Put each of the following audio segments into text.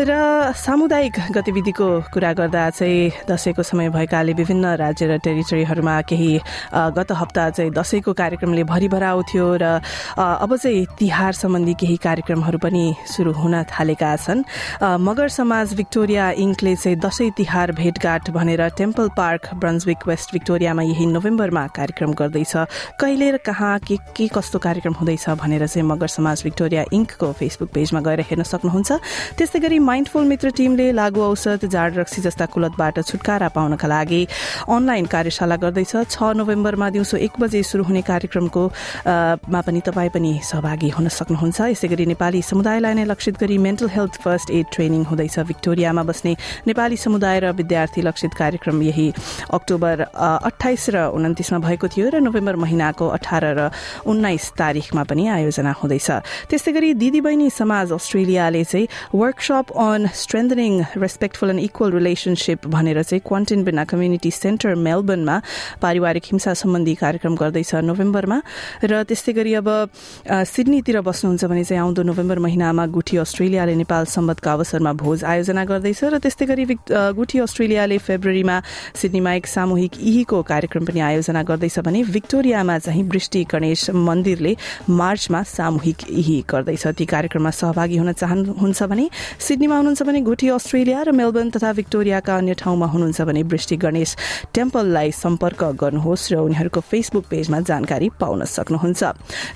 र सामुदायिक गतिविधिको कुरा गर्दा चाहिँ दसैँको समय भएकाले विभिन्न राज्य र टेरिटोरीहरूमा केही गत हप्ता चाहिँ दसैँको कार्यक्रमले भरिभराउ थियो र अब चाहिँ तिहार सम्बन्धी केही कार्यक्रमहरू पनि सुरु हुन थालेका छन्। मगर समाज विक्टोरिया इङ्कले चाहिँ दसैँ तिहार भेटघाट भनेर टेम्पल पार्क ब्रन्सविक वेस्ट विक्टोरियामा यही नोभेम्बरमा कार्यक्रम गर्दैछ। कहिले र कहाँ के के कस्तो कार्यक्रम हुँदैछ भनेर चाहिँ मगर समाज विक्टोरिया इङ्कको फेसबुक पेजमा गएर हेर्न सक्नुहुन्छ। गरी माइन्डफुल मित्र टिमले लागु औषध जाड रक्सी जस्ता कुलतबाट छुटकारा पाउनका लागि अनलाइन कार्यशाला गर्दैछ। छ नोभेम्बरमा दिउँसो एक बजे शुरू हुने कार्यक्रमको मा पनि तपाईँ पनि सहभागी हुन सक्नुहुन्छ। यसै गरी नेपाली समुदायलाई नै लक्षित गरी mental health first aid training हुँदैछ विक्टोरियामा बस्ने नेपाली समुदाय र विद्यार्थी लक्षित कार्यक्रम यही अक्टोबर अठाइस र उन्तिसमा भएको थियो र नोभेम्बर महिनाको अठार र उन्नाइस तारिकमा पनि आयोजना हुँदैछ। त्यस्तै गरी दिदीबहिनी समाज अस्ट्रेलियाले चाहिँ workshop on strengthening respectful and equal relationship भनेर चाहिँ क्वान्टिन बिना कम्युनिटी सेन्टर मेलबर्नमा पारिवारिक हिंसा सम्बन्धी कार्यक्रम गर्दैछ नोभेम्बरमा। र त्यस्तै गरी अब सिडनीतिर बस्नुहुन्छ भने चाहिँ आउँदो नोभेम्बर महिनामा गुठी अस्ट्रेलियाले नेपाल सम्बन्धका अवसरमा भोज आयोजना गर्दैछ र त्यस्तै गरी गुठी अस्ट्रेलियाले फेब्रुअरीमा सिडनीमा एक सामूहिक इहीको कार्यक्रम पनि आयोजना गर्दैछ भने विक्टोरियामा चाहिँ वृष्टि गणेश मन्दिरले मार्चमा सामूहिक इही गर्दैछ। ती कार्यक्रममा सहभागी हुन चाहनुहुन्छ भने सिडनीमा हुनुहुन्छ भने घुटी अस्ट्रेलिया र मेलबर्न तथा विक्टोरियाका अन्य ठाउँमा हुनुहुन्छ भने वृष्टि गणेश टेम्पललाई सम्पर्क गर्नुहोस् र उनीहरूको फेसबुक पेजमा जानकारी पाउन सक्नुहुन्छ।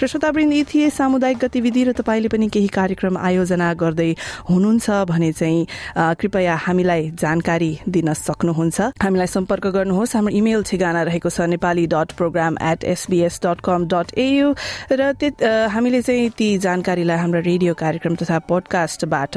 र श्रोतावृन्द यी सामुदायिक गतिविधि र तपाईँले पनि केही कार्यक्रम आयोजना गर्दै हुनुहुन्छ भने चाहिँ कृपया हामीलाई जानकारी दिन सक्नुहुन्छ। हामीलाई सम्पर्क गर्नुहोस्। हाम्रो इमेल ठेगाना रहेको छ Nepali dot program at SBS dot com dot AU र हामीले चाहिँ ती जानकारीलाई हाम्रो रेडियो कार्यक्रम तथा पोडकास्टबाट